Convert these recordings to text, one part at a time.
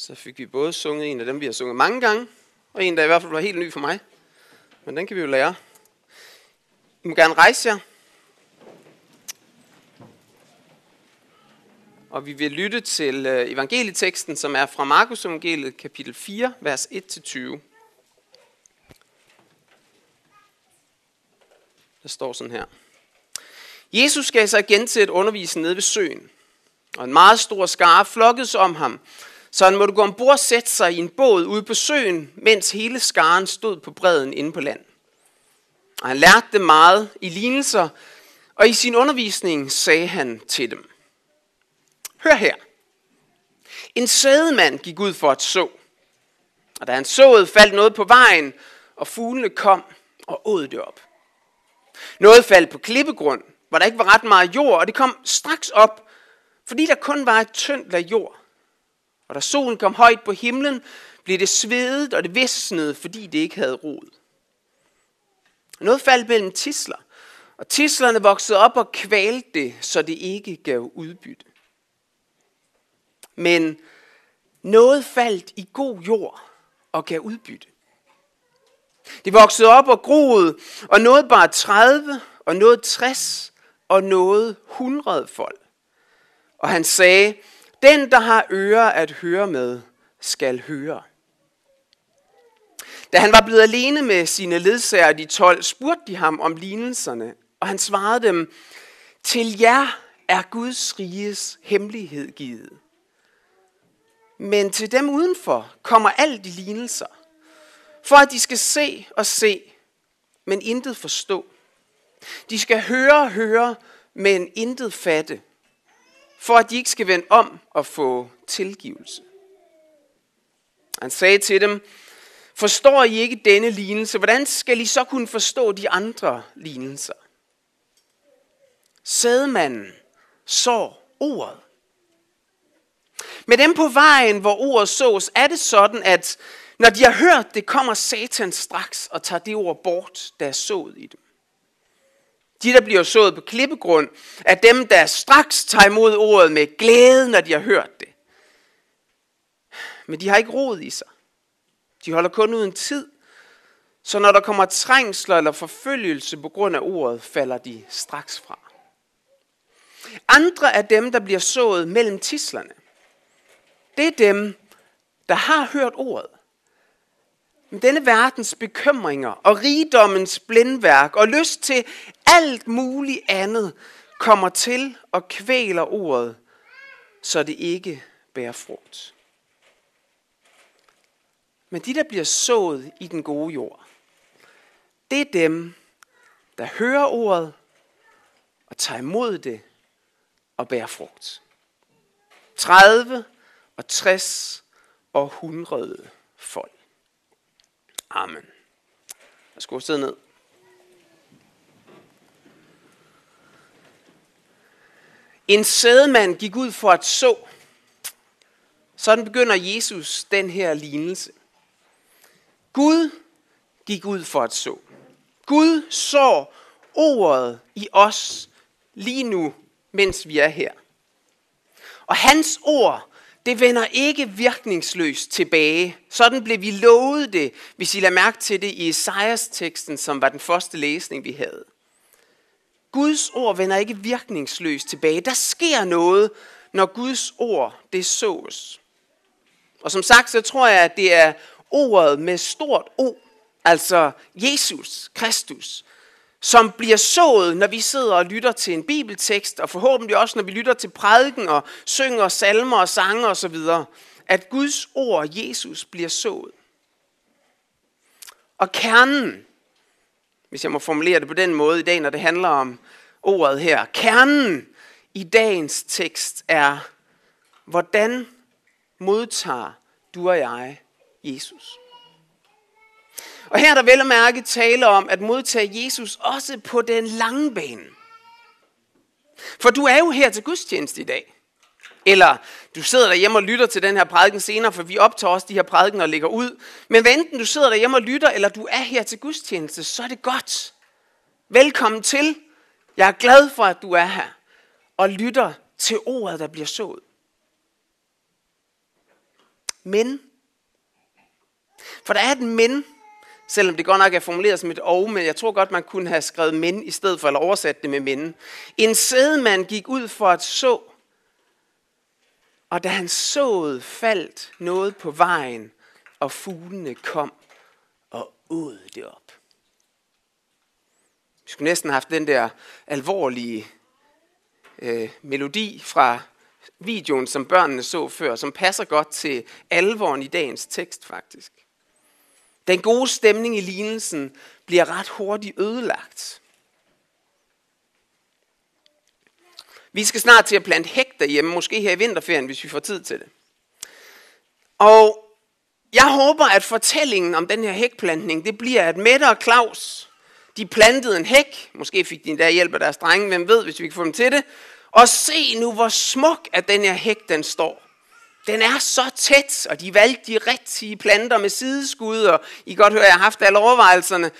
Så fik vi både sunget en af dem, vi har sunget mange gange, og en, der i hvert fald var helt ny for mig. Men den kan vi jo lære. I må gerne rejse jer. Og vi vil lytte til øh, evangelieteksten, som er fra Markus evangeliet, kapitel 4, vers 1-20. Der står sådan her. Jesus gav sig igen til at undervise nede ved søen, og en meget stor skare flokkedes om ham, så han måtte gå ombord og sætte sig i en båd ude på søen, mens hele skaren stod på bredden inde på land. Og han lærte dem meget i lignelser, og i sin undervisning sagde han til dem. Hør her. En sædemand gik ud for at så. Og da han såede, faldt noget på vejen, og fuglene kom og åd det op. Noget faldt på klippegrund, hvor der ikke var ret meget jord, og det kom straks op, fordi der kun var et tyndt lag jord. Og da solen kom højt på himlen, blev det svedet, og det visnede, fordi det ikke havde rod. Noget faldt mellem tisler, og tislerne voksede op og kvalte det, så det ikke gav udbytte. Men noget faldt i god jord og gav udbytte. Det voksede op og groede, og noget bare 30, og noget 60, og noget 100 fold. Og han sagde, den der har ører at høre med, skal høre. Da han var blevet alene med sine ledsager, de 12, spurgte de ham om lignelserne, og han svarede dem, til jer er Guds riges hemmelighed givet. Men til dem udenfor kommer alt de lignelser, for at de skal se og se, men intet forstå. De skal høre og høre, men intet fatte, for at de ikke skal vende om og få tilgivelse. Han sagde til dem, forstår I ikke denne lignelse, hvordan skal I så kunne forstå de andre lignelser? Sædmanden så ordet. Med dem på vejen, hvor ordet sås, er det sådan, at når de har hørt det, kommer Satan straks og tager det ord bort, der er sået i dem. De, der bliver sået på klippegrund, er dem, der straks tager imod ordet med glæde, når de har hørt det. Men de har ikke rod i sig. De holder kun uden tid. Så når der kommer trængsler eller forfølgelse på grund af ordet, falder de straks fra. Andre er dem, der bliver sået mellem tislerne. Det er dem, der har hørt ordet. Men denne verdens bekymringer og rigdommens blindværk og lyst til alt muligt andet kommer til og kvæler ordet, så det ikke bærer frugt. Men de, der bliver sået i den gode jord, det er dem, der hører ordet og tager imod det og bærer frugt. 30 og 60 og 100 folk. Amen. Jeg gå sidde ned. En sædemand gik ud for at så. Sådan begynder Jesus den her lignelse. Gud gik ud for at så. Gud så ordet i os lige nu, mens vi er her. Og hans ord det vender ikke virkningsløst tilbage. Sådan blev vi lovet det, hvis I lader mærke til det i Esajas teksten, som var den første læsning, vi havde. Guds ord vender ikke virkningsløst tilbage. Der sker noget, når Guds ord det sås. Og som sagt, så tror jeg, at det er ordet med stort O, altså Jesus Kristus, som bliver sået, når vi sidder og lytter til en bibeltekst, og forhåbentlig også, når vi lytter til prædiken og synger salmer og sange osv., at Guds ord, Jesus, bliver sået. Og kernen, hvis jeg må formulere det på den måde i dag, når det handler om ordet her, kernen i dagens tekst er, hvordan modtager du og jeg Jesus? Og her er der vel at mærke tale om at modtage Jesus også på den lange bane. For du er jo her til gudstjeneste i dag. Eller du sidder derhjemme og lytter til den her prædiken senere, for vi optager også de her prædikener og lægger ud. Men hvad enten du sidder derhjemme og lytter, eller du er her til gudstjeneste, så er det godt. Velkommen til. Jeg er glad for, at du er her og lytter til ordet, der bliver sået. Men. For der er et men, selvom det godt nok er formuleret som et og, men jeg tror godt, man kunne have skrevet men i stedet for, eller oversat det med men. En sædemand gik ud for at så, og da han såede, faldt noget på vejen, og fuglene kom og åd det op. Vi skulle næsten have haft den der alvorlige øh, melodi fra videoen, som børnene så før, som passer godt til alvoren i dagens tekst faktisk. Den gode stemning i lignelsen bliver ret hurtigt ødelagt. Vi skal snart til at plante hæk derhjemme, måske her i vinterferien, hvis vi får tid til det. Og jeg håber, at fortællingen om den her hækplantning, det bliver, at Mette og Claus, de plantede en hæk. Måske fik de endda hjælp af deres drenge, hvem ved, hvis vi kan få dem til det. Og se nu, hvor smuk at den her hæk, den står. Den er så tæt, og de valgte de rigtige planter med sideskud, og I godt høre, jeg har haft alle overvejelserne.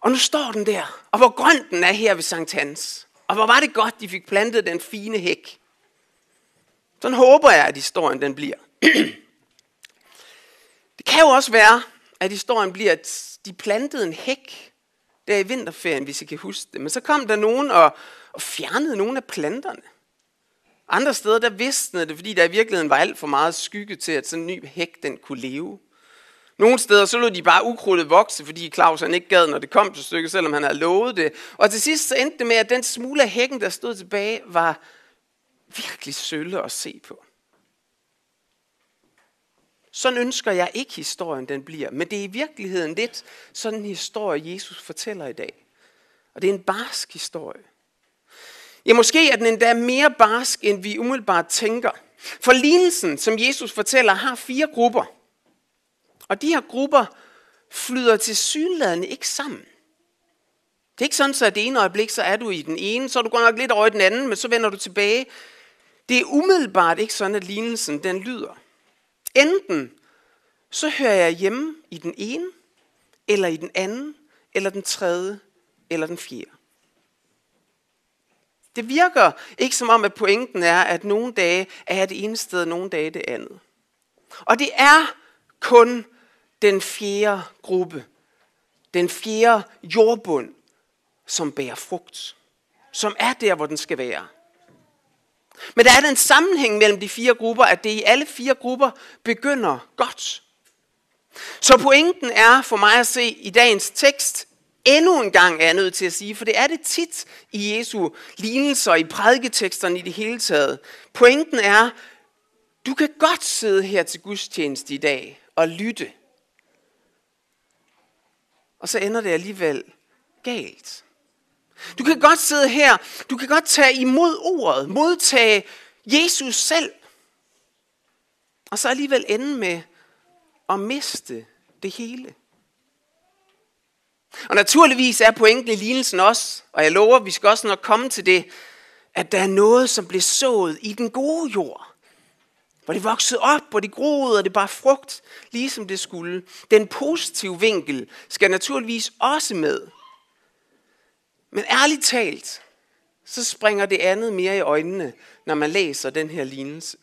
Og nu står den der, og hvor grøn den er her ved Sankt Hans. Og hvor var det godt, de fik plantet den fine hæk. Sådan håber jeg, at historien den bliver. det kan jo også være, at historien bliver, at de plantede en hæk der i vinterferien, hvis I kan huske det. Men så kom der nogen og, og fjernede nogle af planterne. Andre steder, der visnede det, fordi der i virkeligheden var alt for meget skygge til, at sådan en ny hæk, den kunne leve. Nogle steder, så lod de bare ukrudtet vokse, fordi Claus han ikke gad, når det kom til stykket, selvom han havde lovet det. Og til sidst så endte det med, at den smule af hækken, der stod tilbage, var virkelig sølle at se på. Sådan ønsker jeg ikke historien, den bliver. Men det er i virkeligheden lidt sådan en historie, Jesus fortæller i dag. Og det er en barsk historie. Ja, måske er den endda mere barsk, end vi umiddelbart tænker. For lignelsen, som Jesus fortæller, har fire grupper. Og de her grupper flyder til synladende ikke sammen. Det er ikke sådan, at det ene øjeblik, så er du i den ene, så er du godt nok lidt over i den anden, men så vender du tilbage. Det er umiddelbart ikke sådan, at lignelsen den lyder. Enten så hører jeg hjemme i den ene, eller i den anden, eller den tredje, eller den fjerde. Det virker ikke som om, at pointen er, at nogle dage er jeg det ene sted, og nogle dage det andet. Og det er kun den fjerde gruppe, den fjerde jordbund, som bærer frugt. Som er der, hvor den skal være. Men der er den sammenhæng mellem de fire grupper, at det i alle fire grupper begynder godt. Så pointen er for mig at se i dagens tekst, endnu en gang er jeg nødt til at sige, for det er det tit i Jesu lignelser, i prædiketeksterne i det hele taget. Pointen er, du kan godt sidde her til gudstjeneste i dag og lytte. Og så ender det alligevel galt. Du kan godt sidde her, du kan godt tage imod ordet, modtage Jesus selv, og så alligevel ende med at miste det hele. Og naturligvis er pointen i lignelsen også, og jeg lover, vi skal også nok komme til det, at der er noget, som blev sået i den gode jord. Hvor det voksede op, hvor det groede, og det bare frugt, ligesom det skulle. Den positive vinkel skal naturligvis også med. Men ærligt talt, så springer det andet mere i øjnene, når man læser den her lignelse.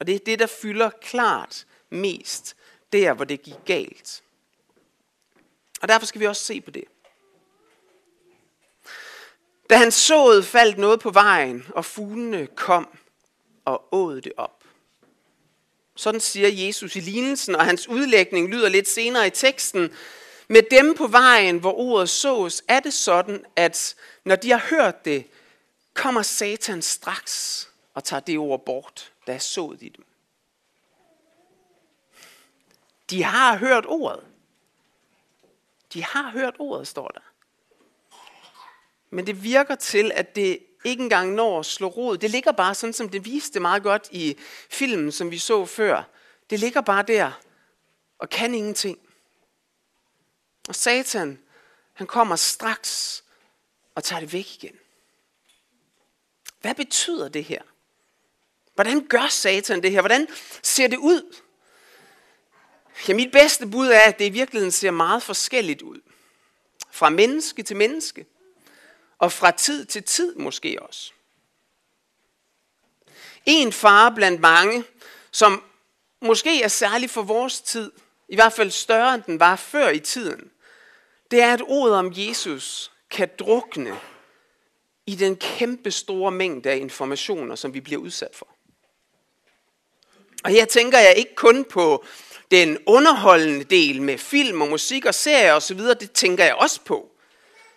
Og det er det, der fylder klart mest, der hvor det gik galt. Og derfor skal vi også se på det. Da han såede, faldt noget på vejen, og fuglene kom og åd det op. Sådan siger Jesus i lignelsen, og hans udlægning lyder lidt senere i teksten. Med dem på vejen, hvor ordet sås, er det sådan, at når de har hørt det, kommer Satan straks og tager det ord bort, der er sået i dem. De har hørt ordet. De har hørt ordet, står der. Men det virker til, at det ikke engang når at slå rod. Det ligger bare sådan, som det viste meget godt i filmen, som vi så før. Det ligger bare der og kan ingenting. Og Satan, han kommer straks og tager det væk igen. Hvad betyder det her? Hvordan gør Satan det her? Hvordan ser det ud? Ja, mit bedste bud er, at det i virkeligheden ser meget forskelligt ud. Fra menneske til menneske. Og fra tid til tid måske også. En far blandt mange, som måske er særlig for vores tid, i hvert fald større end den var før i tiden, det er, at ordet om Jesus kan drukne i den kæmpe store mængde af informationer, som vi bliver udsat for. Og her tænker jeg ikke kun på den underholdende del med film og musik og serier osv., det tænker jeg også på.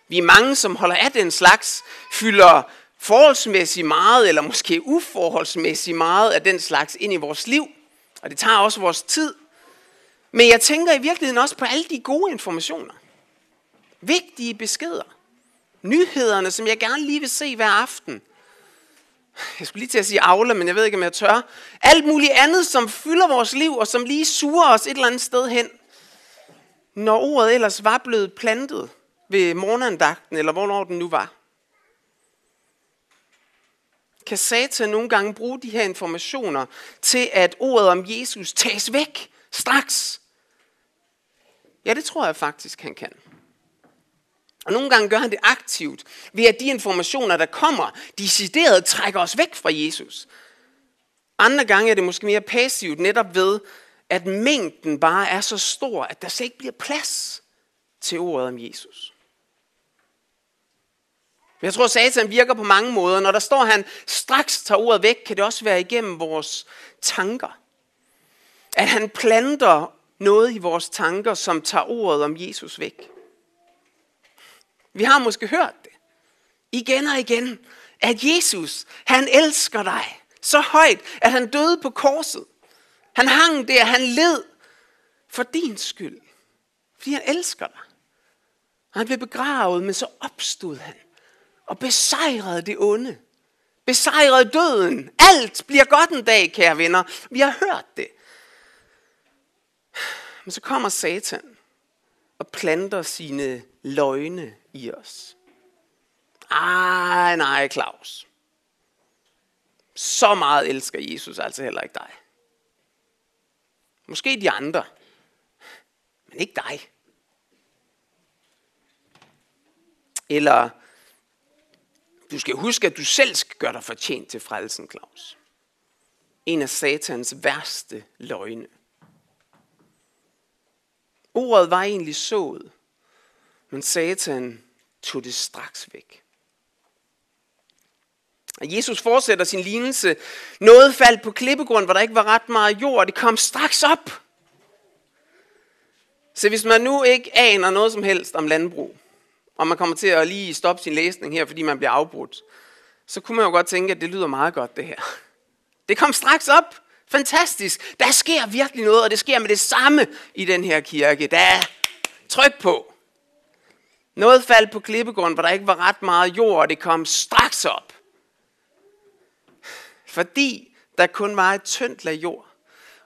Vi er mange, som holder af den slags, fylder forholdsmæssigt meget, eller måske uforholdsmæssigt meget af den slags ind i vores liv. Og det tager også vores tid. Men jeg tænker i virkeligheden også på alle de gode informationer. Vigtige beskeder. Nyhederne, som jeg gerne lige vil se hver aften. Jeg skulle lige til at sige Aula, men jeg ved ikke, om jeg tør. Alt muligt andet, som fylder vores liv, og som lige suger os et eller andet sted hen. Når ordet ellers var blevet plantet ved morgenandagten, eller hvornår den nu var. Kan Satan nogle gange bruge de her informationer til, at ordet om Jesus tages væk straks? Ja, det tror jeg faktisk, han kan. Og nogle gange gør han det aktivt, ved at de informationer, der kommer, decideret trækker os væk fra Jesus. Andre gange er det måske mere passivt, netop ved, at mængden bare er så stor, at der slet ikke bliver plads til ordet om Jesus. Men jeg tror, at Satan virker på mange måder. Når der står, at han straks tager ordet væk, kan det også være igennem vores tanker. At han planter noget i vores tanker, som tager ordet om Jesus væk. Vi har måske hørt det igen og igen, at Jesus, han elsker dig så højt, at han døde på korset. Han hang der, han led for din skyld. Fordi han elsker dig. Han blev begravet, men så opstod han og besejrede det onde. Besejrede døden. Alt bliver godt en dag, kære venner. Vi har hørt det. Men så kommer Satan og planter sine løgne i os. Ej, nej, Claus. Så meget elsker Jesus altså heller ikke dig. Måske de andre, men ikke dig. Eller du skal huske, at du selv skal gøre dig fortjent til frelsen, Claus. En af satans værste løgne. Ordet var egentlig sået, men Satan tog det straks væk. Og Jesus fortsætter sin lignelse. Noget faldt på klippegrund, hvor der ikke var ret meget jord, og det kom straks op. Så hvis man nu ikke aner noget som helst om landbrug, og man kommer til at lige stoppe sin læsning her, fordi man bliver afbrudt, så kunne man jo godt tænke, at det lyder meget godt det her. Det kom straks op. Fantastisk. Der sker virkelig noget, og det sker med det samme i den her kirke. Der er tryk på. Noget faldt på klippegrund, hvor der ikke var ret meget jord, og det kom straks op. Fordi der kun var et tyndt lag jord.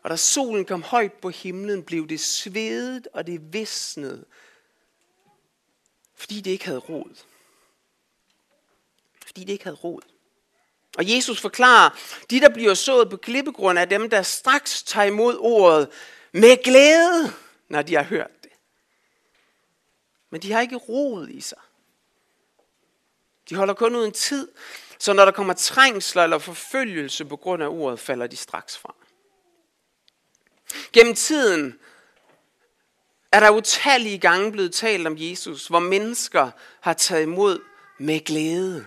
Og da solen kom højt på himlen, blev det svedet, og det visnede. Fordi det ikke havde rod. Fordi det ikke havde rod. Og Jesus forklarer, de der bliver sået på klippegrund er dem, der straks tager imod ordet med glæde, når de har hørt. Men de har ikke roet i sig. De holder kun ud en tid, så når der kommer trængsler eller forfølgelse på grund af ordet, falder de straks fra. Gennem tiden er der utallige gange blevet talt om Jesus, hvor mennesker har taget imod med glæde.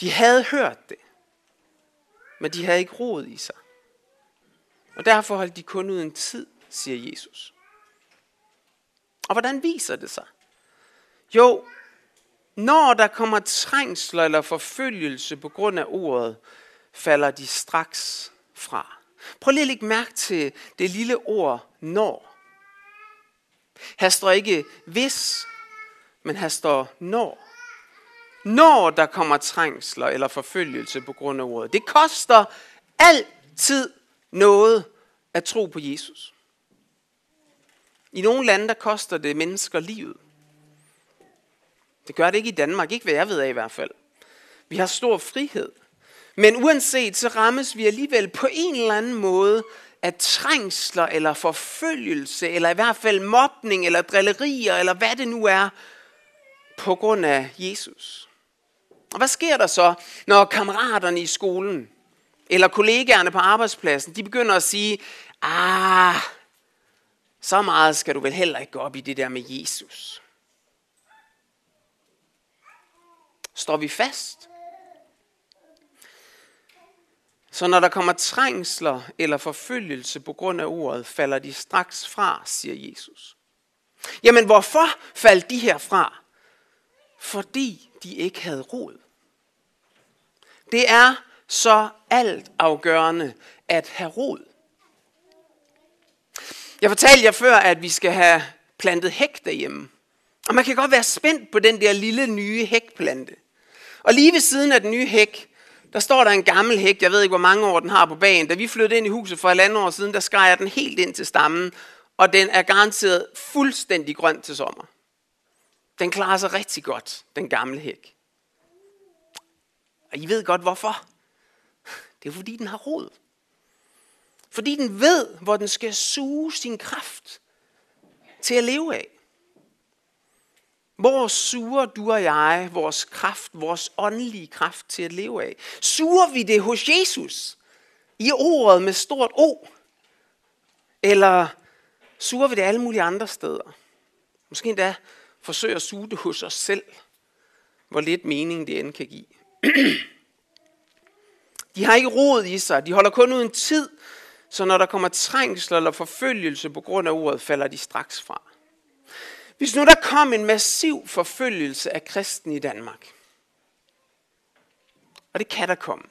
De havde hørt det, men de havde ikke rod i sig. Og derfor holdt de kun ud en tid, siger Jesus. Og hvordan viser det sig? Jo, når der kommer trængsler eller forfølgelse på grund af ordet, falder de straks fra. Prøv lige at lægge mærke til det lille ord når. Her står ikke hvis, men her står når. Når der kommer trængsler eller forfølgelse på grund af ordet. Det koster altid noget at tro på Jesus. I nogle lande der koster det mennesker livet. Det gør det ikke i Danmark, ikke hvad jeg ved af i hvert fald. Vi har stor frihed. Men uanset, så rammes vi alligevel på en eller anden måde af trængsler eller forfølgelse, eller i hvert fald mobning eller drillerier, eller hvad det nu er, på grund af Jesus. Og hvad sker der så, når kammeraterne i skolen eller kollegaerne på arbejdspladsen, de begynder at sige, ah, så meget skal du vel heller ikke gå op i det der med Jesus. Står vi fast? Så når der kommer trængsler eller forfølgelse på grund af ordet, falder de straks fra, siger Jesus. Jamen hvorfor faldt de her fra? Fordi de ikke havde rod. Det er så alt afgørende at have rod. Jeg fortalte jer før, at vi skal have plantet hæk derhjemme. Og man kan godt være spændt på den der lille nye hækplante. Og lige ved siden af den nye hæk, der står der en gammel hæk, jeg ved ikke, hvor mange år den har på bagen. Da vi flyttede ind i huset for et andet år siden, der skar jeg den helt ind til stammen, og den er garanteret fuldstændig grøn til sommer. Den klarer sig rigtig godt, den gamle hæk. Og I ved godt hvorfor. Det er fordi, den har rod. Fordi den ved, hvor den skal suge sin kraft til at leve af. Hvor suger du og jeg vores kraft, vores åndelige kraft til at leve af? Suger vi det hos Jesus i ordet med stort O? Eller suger vi det alle mulige andre steder? Måske endda forsøger at suge det hos os selv. Hvor lidt mening det end kan give. De har ikke rod i sig. De holder kun ud en tid. Så når der kommer trængsel eller forfølgelse på grund af ordet, falder de straks fra. Hvis nu der kom en massiv forfølgelse af kristen i Danmark, og det kan der komme,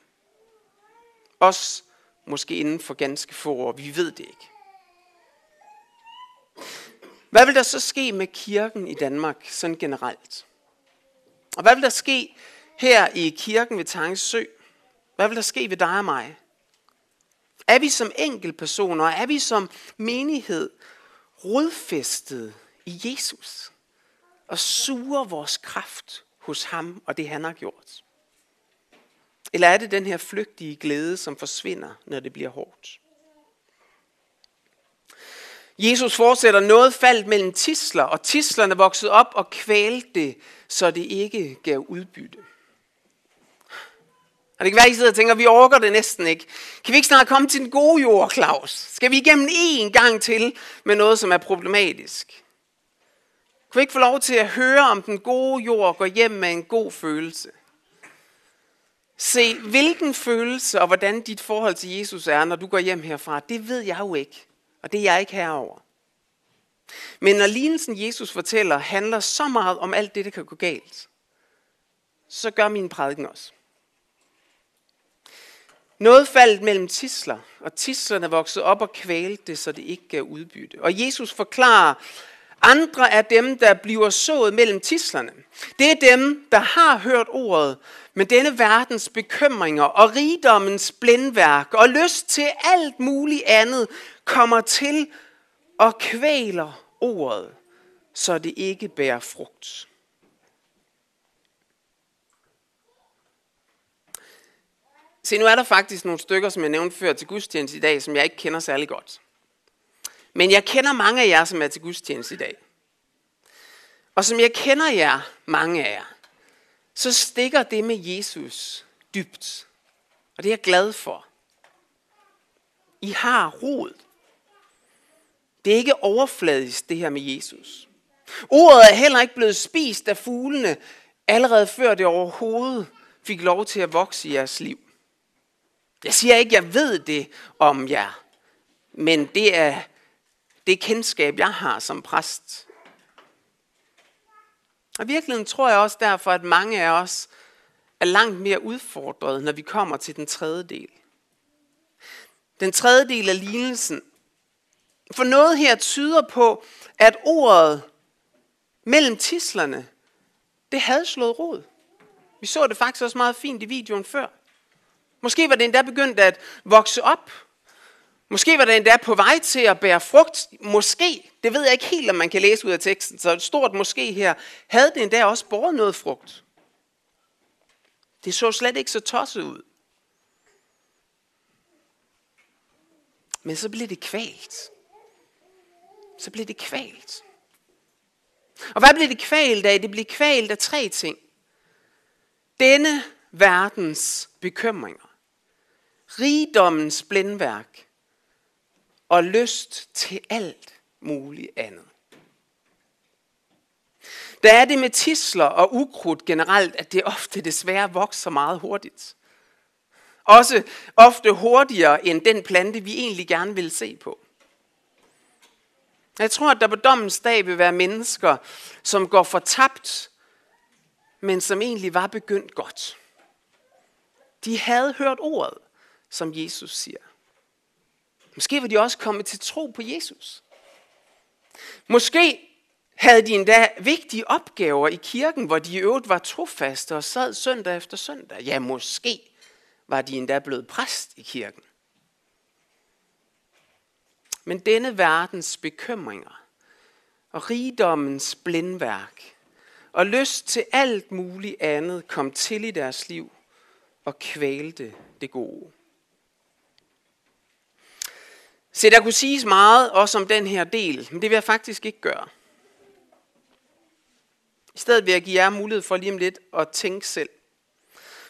også måske inden for ganske få år, vi ved det ikke. Hvad vil der så ske med kirken i Danmark sådan generelt? Og hvad vil der ske her i kirken ved Tangesø? Hvad vil der ske ved dig og mig? Er vi som enkeltpersoner, er vi som menighed rodfæstet i Jesus og suger vores kraft hos ham og det han har gjort? Eller er det den her flygtige glæde, som forsvinder, når det bliver hårdt? Jesus fortsætter, noget faldt mellem tisler, og tislerne voksede op og kvalte det, så det ikke gav udbytte. Og det kan være, at I sidder og tænker, at vi orker det næsten ikke. Kan vi ikke snart komme til den gode jord, Claus? Skal vi igennem en gang til med noget, som er problematisk? Kan vi ikke få lov til at høre om den gode jord går hjem med en god følelse? Se, hvilken følelse og hvordan dit forhold til Jesus er, når du går hjem herfra, det ved jeg jo ikke. Og det er jeg ikke herover. Men når lignelsen Jesus fortæller handler så meget om alt det, der kan gå galt, så gør min prædiken også. Noget faldt mellem tisler, og tislerne voksede op og kvalte det, så det ikke gav udbytte. Og Jesus forklarer, andre er dem, der bliver sået mellem tislerne. Det er dem, der har hørt ordet, men denne verdens bekymringer og rigdommens blændværk og lyst til alt muligt andet kommer til og kvæler ordet, så det ikke bærer frugt. Se, nu er der faktisk nogle stykker, som jeg nævnte før til gudstjeneste i dag, som jeg ikke kender særlig godt. Men jeg kender mange af jer, som er til gudstjeneste i dag. Og som jeg kender jer, mange af jer, så stikker det med Jesus dybt. Og det er jeg glad for. I har rod. Det er ikke overfladisk, det her med Jesus. Ordet er heller ikke blevet spist af fuglene, allerede før det overhovedet fik lov til at vokse i jeres liv. Jeg siger ikke, at jeg ved det om jer, men det er det kendskab, jeg har som præst. Og virkeligheden tror jeg også derfor, at mange af os er langt mere udfordret, når vi kommer til den tredje del. Den tredje del af lignelsen. For noget her tyder på, at ordet mellem tislerne, det havde slået rod. Vi så det faktisk også meget fint i videoen før. Måske var det endda begyndt at vokse op. Måske var det endda på vej til at bære frugt. Måske, det ved jeg ikke helt, om man kan læse ud af teksten, så et stort måske her, havde det endda også båret noget frugt. Det så slet ikke så tosset ud. Men så blev det kvalt. Så blev det kvalt. Og hvad blev det kvalt af? Det blev kvalt af tre ting. Denne verdens bekymringer rigdommens blændværk og lyst til alt muligt andet. Der er det med tisler og ukrudt generelt, at det ofte desværre vokser meget hurtigt. Også ofte hurtigere end den plante, vi egentlig gerne vil se på. Jeg tror, at der på dommens dag vil være mennesker, som går fortabt, men som egentlig var begyndt godt. De havde hørt ordet, som Jesus siger. Måske var de også kommet til tro på Jesus. Måske havde de endda vigtige opgaver i kirken, hvor de i øvrigt var trofaste og sad søndag efter søndag. Ja, måske var de endda blevet præst i kirken. Men denne verdens bekymringer og rigdommens blindværk og lyst til alt muligt andet kom til i deres liv og kvalte det gode. Se, der kunne siges meget også om den her del, men det vil jeg faktisk ikke gøre. I stedet vil jeg give jer mulighed for lige om lidt at tænke selv.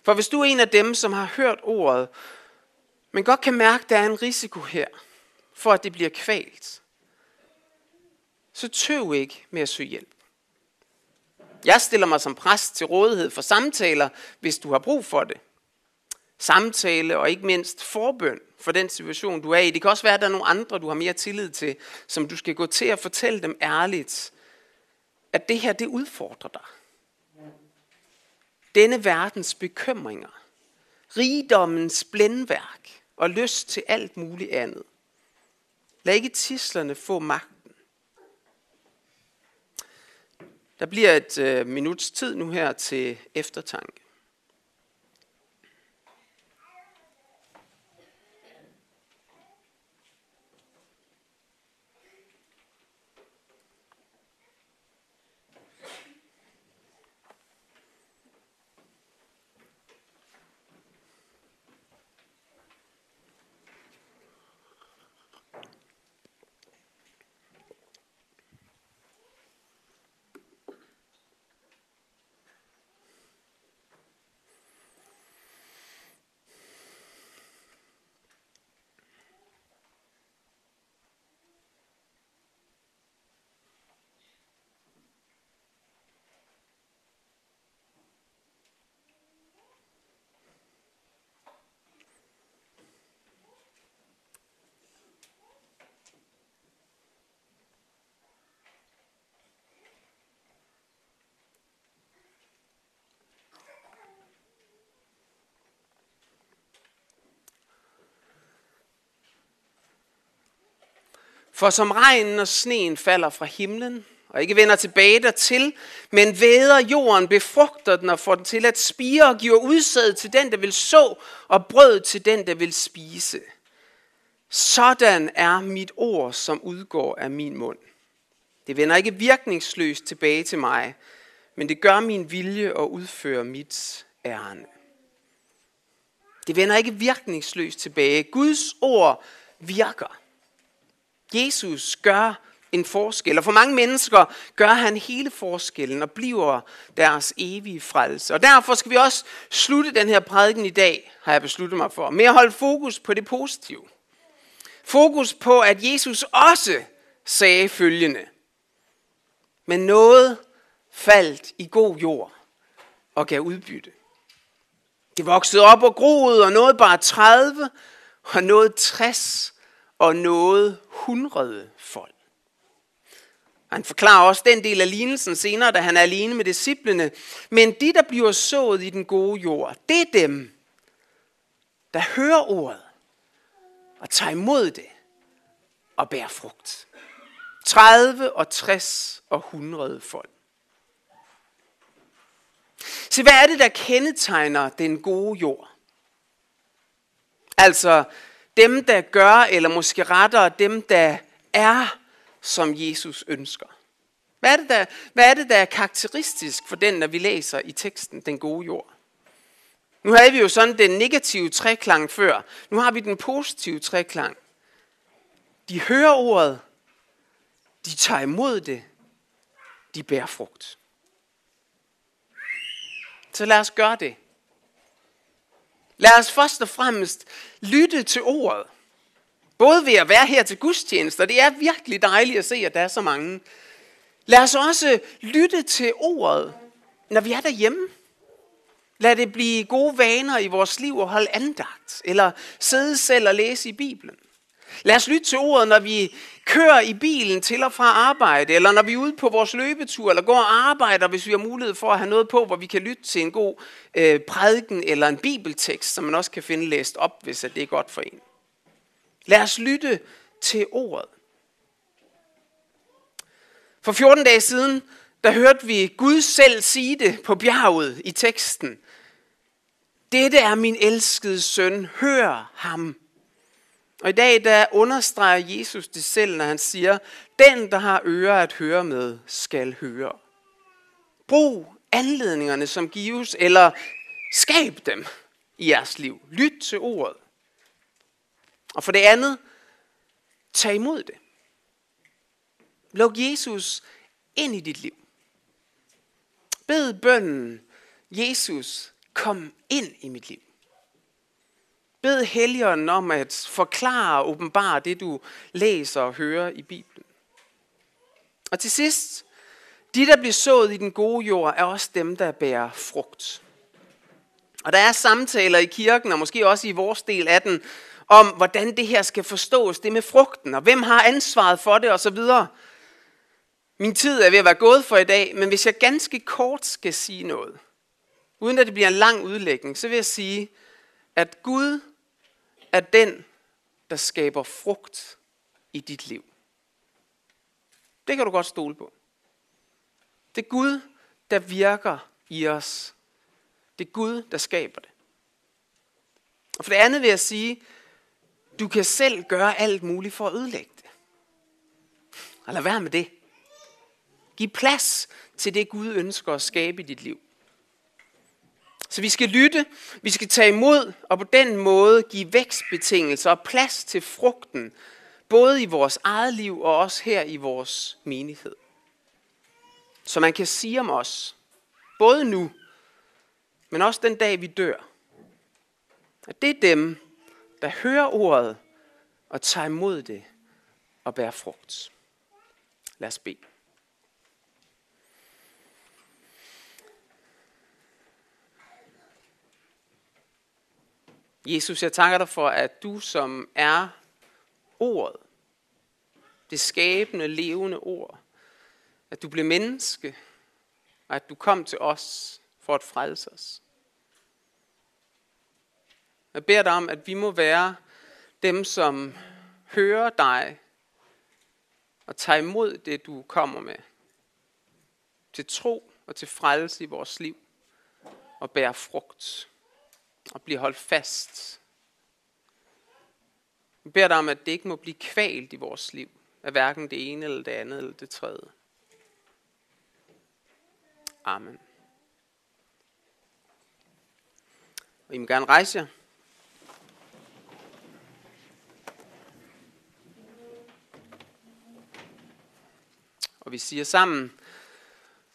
For hvis du er en af dem, som har hørt ordet, men godt kan mærke, at der er en risiko her, for at det bliver kvalt, så tøv ikke med at søge hjælp. Jeg stiller mig som præst til rådighed for samtaler, hvis du har brug for det. Samtale og ikke mindst forbøn for den situation, du er i. Det kan også være, at der er nogle andre, du har mere tillid til, som du skal gå til og fortælle dem ærligt, at det her, det udfordrer dig. Denne verdens bekymringer, rigdommens blændværk og lyst til alt muligt andet. Lad ikke tislerne få magten. Der bliver et øh, minuts tid nu her til eftertanke. For som regnen og sneen falder fra himlen, og ikke vender tilbage dertil, men væder jorden, befrugter den og får den til at spire og giver udsæd til den, der vil så, og brød til den, der vil spise. Sådan er mit ord, som udgår af min mund. Det vender ikke virkningsløst tilbage til mig, men det gør min vilje og udfører mit ærne. Det vender ikke virkningsløst tilbage. Guds ord virker. Jesus gør en forskel, og for mange mennesker gør han hele forskellen og bliver deres evige frelse. Og derfor skal vi også slutte den her prædiken i dag, har jeg besluttet mig for, med at holde fokus på det positive. Fokus på, at Jesus også sagde følgende. Men noget faldt i god jord og gav udbytte. Det voksede op og groede, og noget bare 30, og noget 60, og noget hundrede folk. Han forklarer også den del af lignelsen senere, da han er alene med disciplene. Men de, der bliver sået i den gode jord, det er dem, der hører ordet og tager imod det og bærer frugt. 30 og 60 og 100 folk. Så hvad er det, der kendetegner den gode jord? Altså, dem, der gør, eller måske rettere dem, der er, som Jesus ønsker. Hvad er, det, der, hvad er det, der er karakteristisk for den, når vi læser i teksten, den gode jord? Nu havde vi jo sådan den negative treklang før. Nu har vi den positive treklang. De hører ordet, de tager imod det, de bærer frugt. Så lad os gøre det. Lad os først og fremmest lytte til ordet. Både ved at være her til gudstjenester, det er virkelig dejligt at se, at der er så mange. Lad os også lytte til ordet, når vi er derhjemme. Lad det blive gode vaner i vores liv at holde andagt, eller sidde selv og læse i Bibelen. Lad os lytte til ordet, når vi kører i bilen til og fra arbejde, eller når vi er ude på vores løbetur, eller går og arbejder, hvis vi har mulighed for at have noget på, hvor vi kan lytte til en god øh, prædiken eller en bibeltekst, som man også kan finde læst op, hvis det er godt for en. Lad os lytte til ordet. For 14 dage siden, der hørte vi Gud selv sige det på bjerget i teksten. Dette er min elskede søn, hør ham. Og i dag der understreger Jesus det selv, når han siger, den der har ører at høre med, skal høre. Brug anledningerne, som gives, eller skab dem i jeres liv. Lyt til ordet. Og for det andet, tag imod det. Luk Jesus ind i dit liv. Bed bønnen, Jesus, kom ind i mit liv. Bed Helligånden om at forklare og åbenbare det, du læser og hører i Bibelen. Og til sidst, de, der bliver sået i den gode jord, er også dem, der bærer frugt. Og der er samtaler i kirken, og måske også i vores del af den, om hvordan det her skal forstås, det med frugten, og hvem har ansvaret for det osv. Min tid er ved at være gået for i dag, men hvis jeg ganske kort skal sige noget, uden at det bliver en lang udlægning, så vil jeg sige, at Gud er den, der skaber frugt i dit liv. Det kan du godt stole på. Det er Gud, der virker i os. Det er Gud, der skaber det. Og for det andet vil jeg sige, du kan selv gøre alt muligt for at ødelægge det. Og lad være med det. Giv plads til det, Gud ønsker at skabe i dit liv. Så vi skal lytte, vi skal tage imod, og på den måde give vækstbetingelser og plads til frugten, både i vores eget liv og også her i vores menighed. Så man kan sige om os, både nu, men også den dag vi dør, at det er dem, der hører ordet og tager imod det og bærer frugt. Lad os bede. Jesus, jeg takker dig for, at du som er ordet, det skabende, levende ord, at du blev menneske, og at du kom til os for at frelse os. Jeg beder dig om, at vi må være dem, som hører dig og tager imod det, du kommer med. Til tro og til frelse i vores liv og bære frugt og blive holdt fast. Vi beder dig om, at det ikke må blive kvalt i vores liv af hverken det ene eller det andet eller det tredje. Amen. Og I må gerne rejse jer. Og vi siger sammen,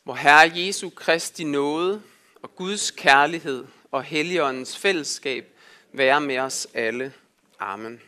hvor Herre Jesu Kristi nåde og Guds kærlighed og Helligåndens fællesskab være med os alle. Amen.